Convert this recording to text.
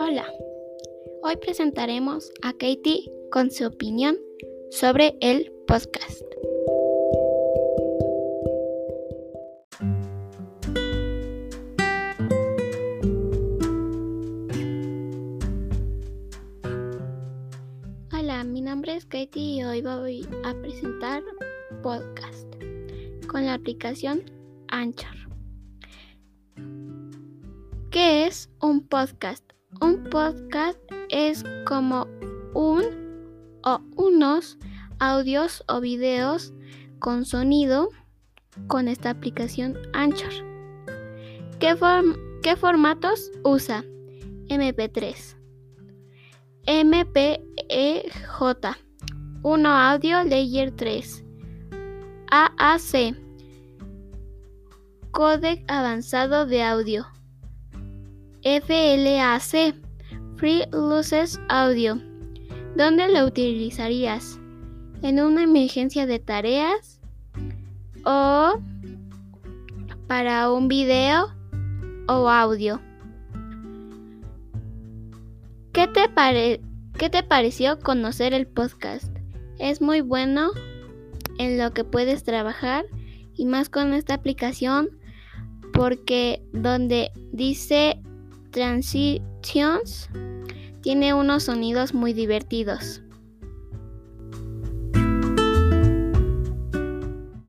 Hola, hoy presentaremos a Katie con su opinión sobre el podcast. Hola, mi nombre es Katie y hoy voy a presentar podcast con la aplicación Anchor. ¿Qué es un podcast? Un podcast es como un o unos audios o videos con sonido con esta aplicación Anchor. ¿Qué, qué formatos usa? MP3, MPEJ, 1 Audio Layer 3, AAC, Codec Avanzado de Audio. FLAC, Free Luces Audio. ¿Dónde lo utilizarías? ¿En una emergencia de tareas? ¿O para un video o audio? ¿Qué te, ¿Qué te pareció conocer el podcast? Es muy bueno en lo que puedes trabajar y más con esta aplicación porque donde dice Transitions tiene unos sonidos muy divertidos.